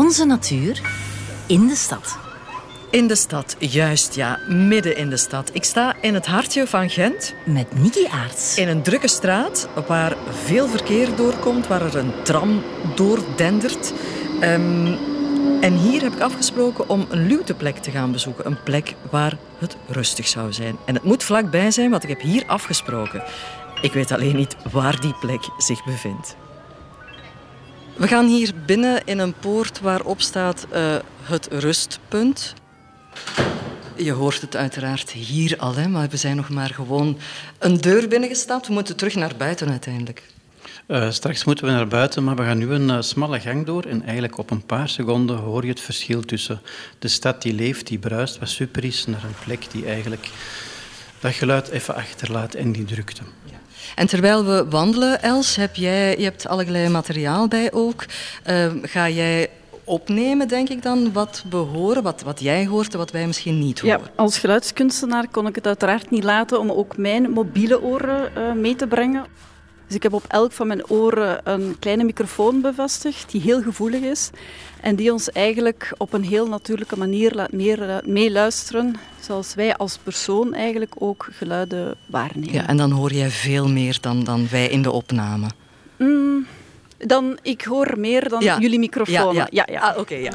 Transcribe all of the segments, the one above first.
Onze natuur in de stad. In de stad, juist ja, midden in de stad. Ik sta in het hartje van Gent. Met Nicky Aarts. In een drukke straat waar veel verkeer doorkomt, waar er een tram doordendert. Um, en hier heb ik afgesproken om een luwteplek te gaan bezoeken. Een plek waar het rustig zou zijn. En het moet vlakbij zijn, want ik heb hier afgesproken. Ik weet alleen niet waar die plek zich bevindt. We gaan hier binnen in een poort waarop staat uh, het rustpunt. Je hoort het uiteraard hier al, hè, maar we zijn nog maar gewoon een deur binnengestapt. We moeten terug naar buiten uiteindelijk. Uh, straks moeten we naar buiten, maar we gaan nu een uh, smalle gang door. En eigenlijk op een paar seconden hoor je het verschil tussen de stad die leeft, die bruist, wat super is, naar een plek die eigenlijk dat geluid even achterlaat en die drukte. Ja. En terwijl we wandelen, Els, heb jij, je hebt allerlei materiaal bij ook. Uh, ga jij opnemen, denk ik dan, wat we horen, wat, wat jij hoort en wat wij misschien niet horen. Ja, als geluidskunstenaar kon ik het uiteraard niet laten om ook mijn mobiele oren uh, mee te brengen. Dus ik heb op elk van mijn oren een kleine microfoon bevestigd, die heel gevoelig is. En die ons eigenlijk op een heel natuurlijke manier laat meeluisteren, zoals wij als persoon eigenlijk ook geluiden waarnemen. Ja, en dan hoor jij veel meer dan, dan wij in de opname. Mm, dan, ik hoor meer dan jullie microfoon. Ja, ja. ja, Ah, oké, ja.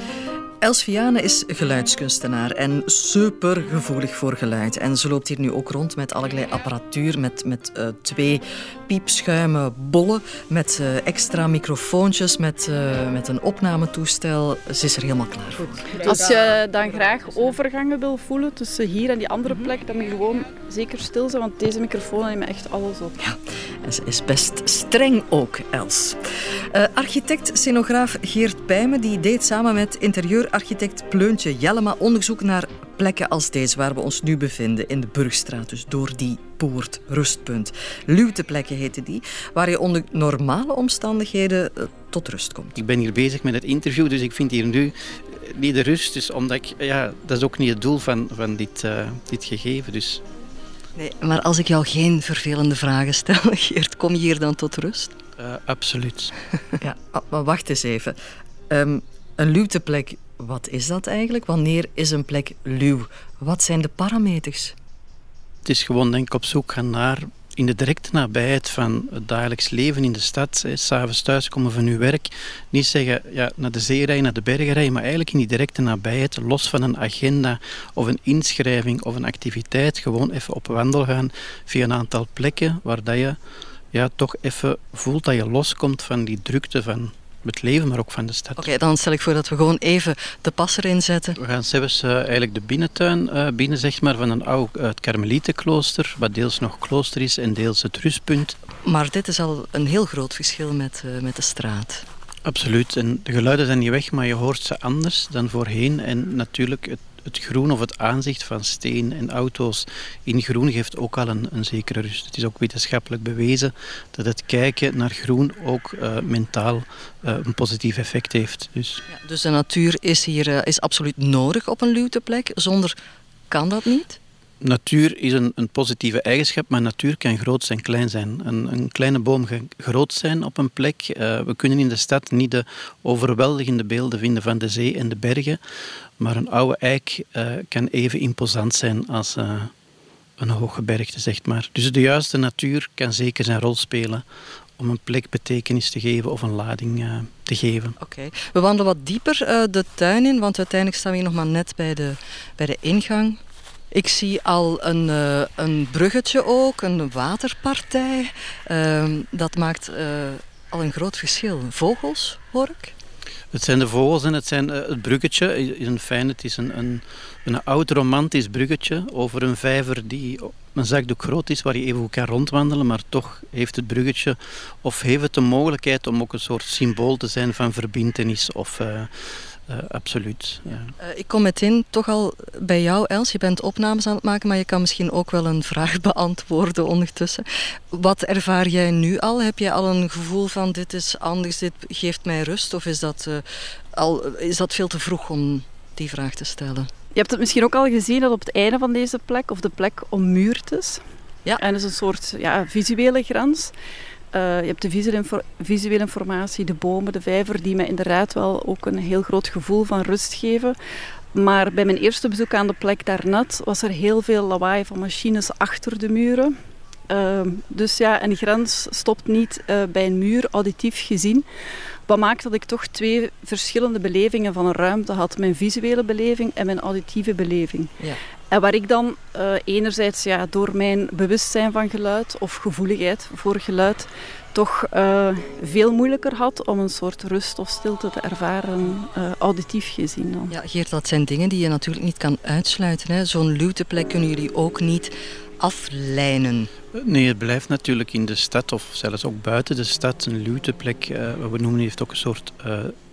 Els Viane is geluidskunstenaar en super gevoelig voor geluid. En ze loopt hier nu ook rond met allerlei apparatuur, met, met uh, twee piepschuimen bollen, met uh, extra microfoontjes, met, uh, met een opnametoestel. Ze is er helemaal klaar voor. Als je dan graag overgangen wil voelen tussen hier en die andere plek, dan moet je gewoon zeker stil zijn, want deze microfoon neemt echt alles op. Ja, en ze is best streng ook, Els. architect-scenograaf Geert Pijmen die deed samen met interieur architect Pleuntje Jellema onderzoek naar plekken als deze waar we ons nu bevinden, in de Burgstraat, dus door die poort, rustpunt. Luwteplekken heten die, waar je onder normale omstandigheden eh, tot rust komt. Ik ben hier bezig met het interview, dus ik vind hier nu eh, niet de rust, dus omdat ik, ja, dat is ook niet het doel van, van dit, dit gegeven. Dus. Nee, maar als ik jou geen vervelende vragen stel, Geert, kom je hier dan tot rust? Uh, absoluut. ja, maar wacht eens even. Um, een luwteplek wat is dat eigenlijk? Wanneer is een plek luw? Wat zijn de parameters? Het is gewoon denk ik op zoek gaan naar in de directe nabijheid van het dagelijks leven in de stad, s'avonds thuiskomen van uw werk, niet zeggen ja, naar de zee rijden, naar de bergen rijden, maar eigenlijk in die directe nabijheid, los van een agenda of een inschrijving of een activiteit, gewoon even op wandel gaan via een aantal plekken waar dat je ja, toch even voelt dat je loskomt van die drukte van het leven, maar ook van de stad. Oké, dan stel ik voor dat we gewoon even de pas erin zetten. We gaan zelfs uh, eigenlijk de binnentuin uh, binnen, zeg maar, van een oud uh, karmelietenklooster, wat deels nog klooster is en deels het rustpunt. Maar dit is al een heel groot verschil met, met de straat. Absoluut. En de geluiden zijn niet weg, maar je hoort ze anders dan voorheen. En natuurlijk, het het groen of het aanzicht van steen en auto's in groen geeft ook al een, zekere rust. Het is ook wetenschappelijk bewezen dat het kijken naar groen ook uh, mentaal uh, een positief effect heeft. Dus, ja, dus de natuur is hier uh, is absoluut nodig op een luwteplek. Zonder kan dat niet? Natuur is een, een, positieve eigenschap, maar natuur kan groot en klein zijn. Een, een kleine boom kan groot zijn op een plek. Uh, we kunnen in de stad niet de overweldigende beelden vinden van de zee en de bergen, maar een oude eik uh, kan even imposant zijn als uh, een hoge bergte, zeg maar. Dus de juiste natuur kan zeker zijn rol spelen om een plek betekenis te geven of een lading te geven. Oké, we wandelen wat dieper de tuin in, want uiteindelijk staan we hier nog maar net bij de, bij de ingang. Ik zie al een, uh, een bruggetje ook, een waterpartij. Uh, dat maakt uh, al een groot verschil. Vogels, hoor ik? Het zijn de vogels en het, zijn, het bruggetje een fijn, het is een, een, een oud romantisch bruggetje over een vijver die een zakdoek groot is waar je even kan rondwandelen, maar toch heeft het bruggetje of heeft het de mogelijkheid om ook een soort symbool te zijn van verbindenis of uh, absoluut. Ja. Uh, ik kom meteen toch al bij jou, Els. Je bent opnames aan het maken, maar je kan misschien ook wel een vraag beantwoorden ondertussen. Wat ervaar jij nu al? Heb jij al een gevoel van dit is anders, dit geeft mij rust? Of is dat, uh, al, is dat veel te vroeg om die vraag te stellen? Je hebt het misschien ook al gezien dat op het einde van deze plek, of de plek ommuurd is. Ja. En is een soort ja, visuele grens. Je hebt de visuele, visuele informatie, de bomen, de vijver, die mij inderdaad wel ook een heel groot gevoel van rust geven. Maar bij mijn eerste bezoek aan de plek daarnet was er heel veel lawaai van machines achter de muren. Ehm, dus ja, een grens stopt niet uh, bij een muur, auditief gezien. Wat maakt dat ik toch twee verschillende belevingen van een ruimte had. Mijn visuele beleving en mijn auditieve beleving. Ja. En waar ik dan uh, enerzijds ja, door mijn bewustzijn van geluid of gevoeligheid voor geluid toch uh, veel moeilijker had om een soort rust of stilte te ervaren, uh, auditief gezien. Dan. Ja, Geert, dat zijn dingen die je natuurlijk niet kan uitsluiten. Zo'n luteplek kunnen jullie ook niet aflijnen. Nee, het blijft natuurlijk in de stad of zelfs ook buiten de stad een luteplek. Uh, we noemen heeft ook een soort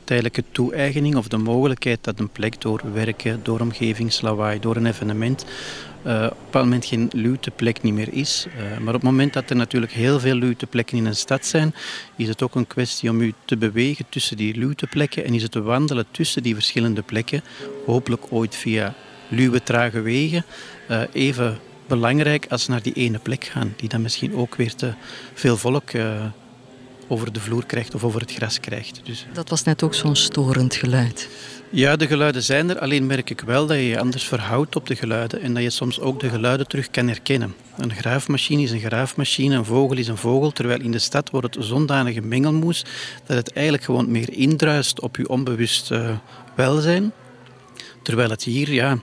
tijdelijke toe-eigening of de mogelijkheid dat een plek door werken, door omgevingslawaai, door een evenement uh, op een moment geen luwte plek niet meer is. Maar op het moment dat er natuurlijk heel veel luwte plekken in een stad zijn, is het ook een kwestie om u te bewegen tussen die luwte plekken en is het te wandelen tussen die verschillende plekken, hopelijk ooit via luwe, trage wegen, uh, even belangrijk als naar die ene plek gaan, die dan misschien ook weer te veel volk over de vloer krijgt of over het gras krijgt. Dus. Dat was net ook zo'n storend geluid. Ja, de geluiden zijn er. Alleen merk ik wel dat je je anders verhoudt op de geluiden en dat je soms ook de geluiden terug kan herkennen. Een graafmachine is een graafmachine, een vogel is een vogel, terwijl in de stad wordt het zondanige mengelmoes dat het eigenlijk gewoon meer indruist op je onbewust uh, welzijn. Terwijl het hier, ja,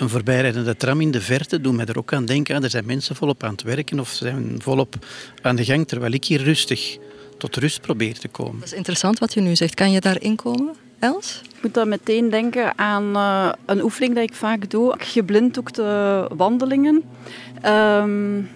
een voorbijrijdende tram in de verte doet mij er ook aan denken. Er zijn mensen volop aan het werken of zijn volop aan de gang, terwijl ik hier rustig tot rust probeer te komen. Dat is interessant wat je nu zegt. Kan je daarin komen? Els? Ik moet dan meteen denken aan uh, een oefening die ik vaak doe. Geblinddoekte wandelingen. Um,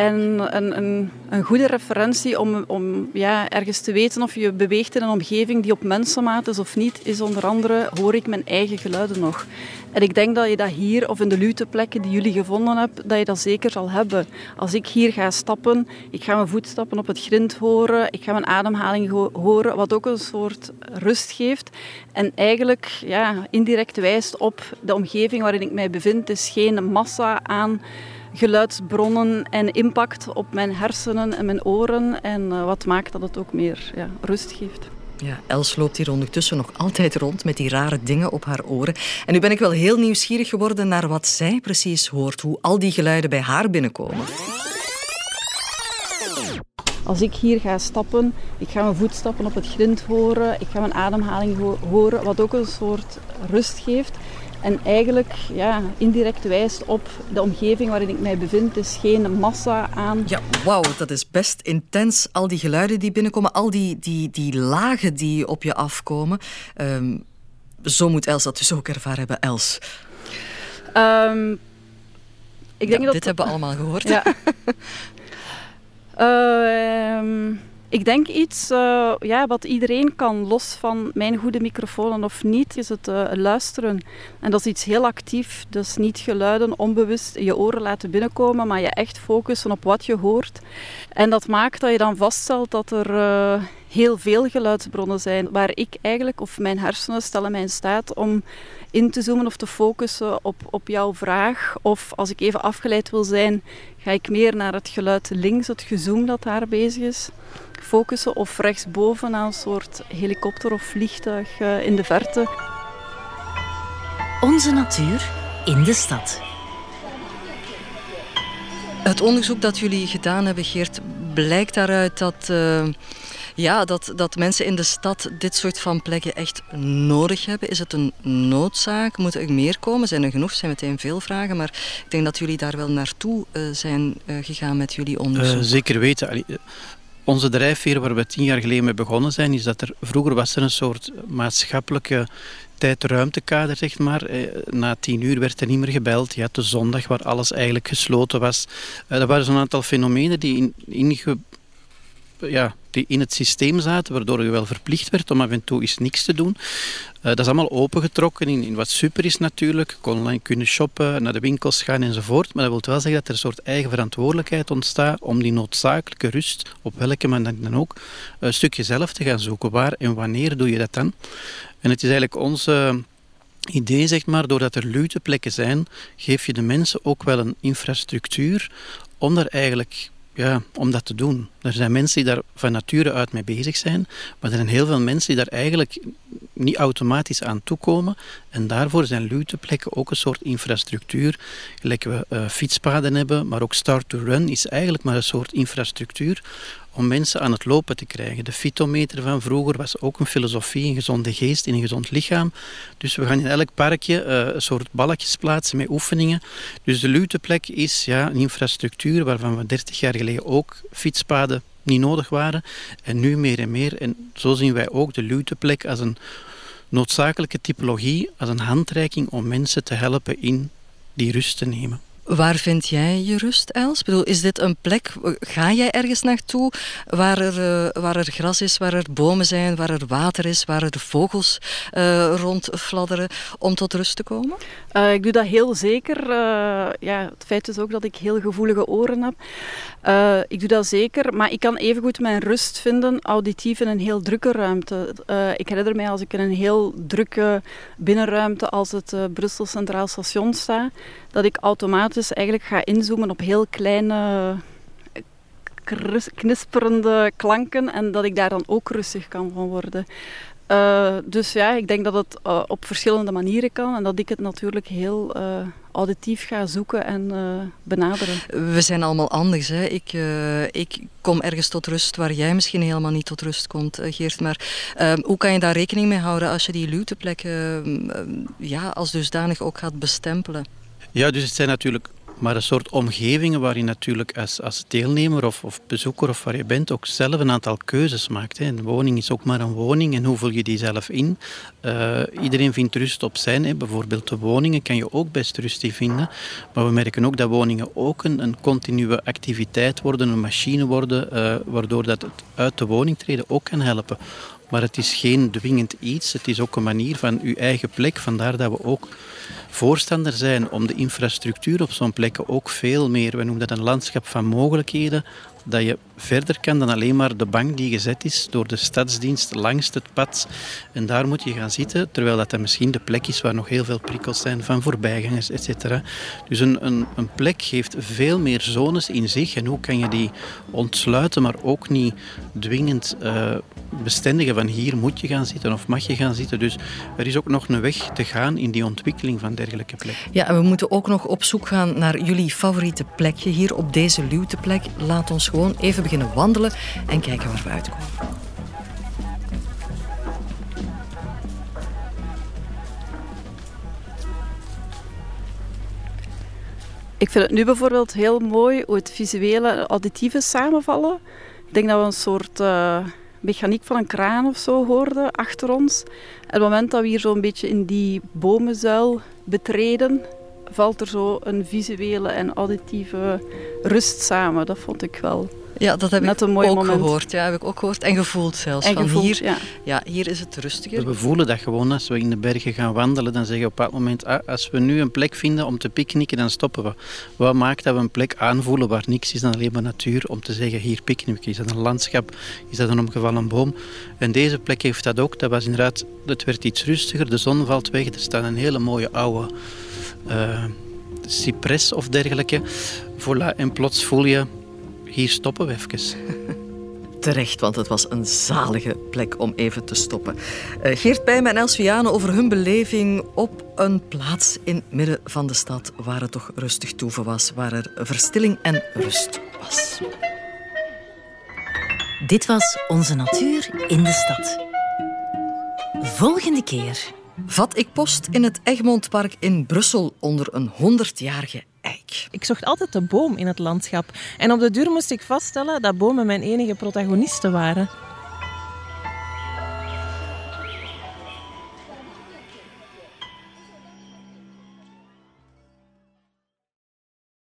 en een, een, een, goede referentie om, om ja, ergens te weten of je beweegt in een omgeving die op mensenmaat is of niet, is onder andere hoor ik mijn eigen geluiden nog. En ik denk dat je dat hier of in de luteplekken die jullie gevonden hebt, dat je dat zeker zal hebben. Als ik hier ga stappen, ik ga mijn voetstappen op het grind horen, ik ga mijn ademhaling horen, wat ook een soort rust geeft. En eigenlijk ja, indirect wijst op de omgeving waarin ik mij bevind. Het is geen massa aan geluidsbronnen en impact op mijn hersenen en mijn oren. En uh, wat maakt dat het ook meer ja, rust geeft. Ja, Els loopt hier ondertussen nog altijd rond met die rare dingen op haar oren. En nu ben ik wel heel nieuwsgierig geworden naar wat zij precies hoort, hoe al die geluiden bij haar binnenkomen. Als ik hier ga stappen, ik ga mijn voetstappen op het grind horen, ik ga mijn ademhaling horen, wat ook een soort rust geeft. En eigenlijk ja, indirect wijst op de omgeving waarin ik mij bevind. Het is geen massa aan. Ja, wauw, dat is best intens. Al die geluiden die binnenkomen, al die, die, die lagen die op je afkomen. Ehm, zo moet Els dat dus ook ervaren hebben, Els. Um, ik denk dat... Dit hebben we allemaal gehoord. Ja. uh, Ik denk iets uh, ja, wat iedereen kan, los van mijn goede microfoon of niet, is het uh, luisteren. En dat is iets heel actief, dus niet geluiden onbewust in je oren laten binnenkomen, maar je echt focussen op wat je hoort. En dat maakt dat je dan vaststelt dat er uh, heel veel geluidsbronnen zijn, waar ik eigenlijk, of mijn hersenen stellen mij in staat om in te zoomen of te focussen op, op jouw vraag. Of als ik even afgeleid wil zijn, ga ik meer naar het geluid links, het gezoom dat daar bezig is focussen of rechtsboven aan een soort helikopter of vliegtuig uh, in de verte. Onze natuur in de stad. Het onderzoek dat jullie gedaan hebben, Geert, blijkt daaruit dat, uh, ja, dat, dat mensen in de stad dit soort van plekken echt nodig hebben. Is het een noodzaak? Moet er meer komen? Zijn er genoeg? zijn meteen veel vragen. Maar ik denk dat jullie daar wel naartoe uh, zijn gegaan met jullie onderzoek. zeker weten. Onze drijfveer waar we tien jaar geleden mee begonnen zijn, is dat er vroeger was er een soort maatschappelijke tijd-ruimtekader, zeg maar. Eh, na tien uur werd er niet meer gebeld. Je had de zondag waar alles eigenlijk gesloten was. Eh, er waren zo'n aantal fenomenen die in, ja, die in het systeem zaten, waardoor je wel verplicht werd om af en toe eens niks te doen. Uh, dat is allemaal opengetrokken in, in wat super is natuurlijk. Online kunnen shoppen, naar de winkels gaan enzovoort. Maar dat wil wel zeggen dat er een soort eigen verantwoordelijkheid ontstaat om die noodzakelijke rust, op welke manier dan ook, een stukje zelf te gaan zoeken. Waar en wanneer doe je dat dan? En het is eigenlijk onze idee, zeg maar, doordat er luteplekken zijn, geef je de mensen ook wel een infrastructuur om daar eigenlijk ja, om dat te doen. Er zijn mensen die daar van nature uit mee bezig zijn, maar er zijn heel veel mensen die daar eigenlijk niet automatisch aan toekomen. En daarvoor zijn luwteplekken ook een soort infrastructuur. Gelijk we uh, fietspaden hebben, maar ook Start to Run is eigenlijk maar een soort infrastructuur om mensen aan het lopen te krijgen. De fitometer van vroeger was ook een filosofie, een gezonde geest in een gezond lichaam. Dus we gaan in elk parkje uh, een soort balletjes plaatsen met oefeningen. Dus de luteplek is ja, een infrastructuur waarvan we 30 jaar geleden ook fietspaden niet nodig waren. En nu meer en meer. En zo zien wij ook de luteplek als een noodzakelijke typologie, als een handreiking om mensen te helpen in die rust te nemen. Waar vind jij je rust, Els? Ik bedoel, is dit een plek, ga jij ergens naartoe waar er, uh, waar er gras is, waar er bomen zijn, waar er water is, waar er vogels uh, rondfladderen om tot rust te komen? Uh, ik doe dat heel zeker. ja, het feit is ook dat ik heel gevoelige oren heb. ik doe dat zeker, maar ik kan evengoed mijn rust vinden auditief in een heel drukke ruimte. ik herinner mij als ik in een heel drukke binnenruimte als het Brussel Centraal Station sta, dat ik automatisch eigenlijk ga inzoomen op heel kleine knisperende klanken en dat ik daar dan ook rustig kan van worden. Uh, dus ja, ik denk dat het uh, op verschillende manieren kan en dat ik het natuurlijk heel uh, auditief ga zoeken en benaderen. We zijn allemaal anders. Hè? Ik, ik kom ergens tot rust waar jij misschien helemaal niet tot rust komt, Geert. Maar hoe kan je daar rekening mee houden als je die luwteplekken ja, als dusdanig ook gaat bestempelen? Ja, dus het zijn natuurlijk maar een soort omgevingen waarin natuurlijk als, als deelnemer of, of bezoeker of waar je bent ook zelf een aantal keuzes maakt. Hè. Een woning is ook maar een woning en hoe vul je die zelf in? Uh, iedereen vindt rust op zijn. Hè. Bijvoorbeeld de woningen kan je ook best rustig vinden. Maar we merken ook dat woningen ook een, een continue activiteit worden, een machine worden, uh, waardoor dat het uit de woning treden ook kan helpen. Maar het is geen dwingend iets. Het is ook een manier van uw eigen plek. Vandaar dat we ook voorstander zijn om de infrastructuur op zo'n plek ook veel meer, we noemen dat een landschap van mogelijkheden, dat je verder kan dan alleen maar de bank die gezet is door de stadsdienst langs het pad. En daar moet je gaan zitten, terwijl dat dan misschien de plek is waar nog heel veel prikkels zijn van voorbijgangers, etc. Dus een, een, een plek geeft veel meer zones in zich. En hoe kan je die ontsluiten, maar ook niet dwingend uh, bestendigen van hier moet je gaan zitten of mag je gaan zitten. Dus er is ook nog een weg te gaan in die ontwikkeling van dergelijke plekken. Ja, en we moeten ook nog op zoek gaan naar jullie favoriete plekje hier op deze luwteplek. Laat ons gewoon even beginnen wandelen en kijken waar we uitkomen. Ik vind het nu bijvoorbeeld heel mooi hoe het visuele en auditieve samenvallen. Ik denk dat we een soort uh, mechaniek van een kraan of zo hoorden achter ons. En op het moment dat we hier zo'n beetje in die bomenzuil betreden, valt er zo een visuele en auditieve rust samen. Dat vond ik wel ja, dat heb ik ook gehoord. Ja, heb ik ook gehoord en gevoeld zelfs. En van hier, ja. ja. hier is het rustiger. We voelen dat gewoon als we in de bergen gaan wandelen. Dan zeggen we op dat moment, ah, als we nu een plek vinden om te picknicken, dan stoppen we. Wat maakt dat we een plek aanvoelen waar niks is dan alleen maar natuur? Om te zeggen, hier picknicken. Is dat een landschap? Is dat een omgevallen boom? En deze plek heeft dat ook. Dat was inderdaad, het werd iets rustiger. De zon valt weg. Er staat een hele mooie oude uh, of dergelijke. Voilà, en plots voel je hier stoppen we even. Terecht, want het was een zalige plek om even te stoppen. Uh, Geert Pijmen en Els over hun beleving op een plaats in het midden van de stad waar het toch rustig toeven was, waar er verstilling en rust was. Dit was Onze Natuur in de Stad. Volgende keer. Vat ik post in het Egmondpark in Brussel onder een 100-jarige Ik zocht altijd de boom in het landschap. En op de duur moest ik vaststellen dat bomen mijn enige protagonisten waren.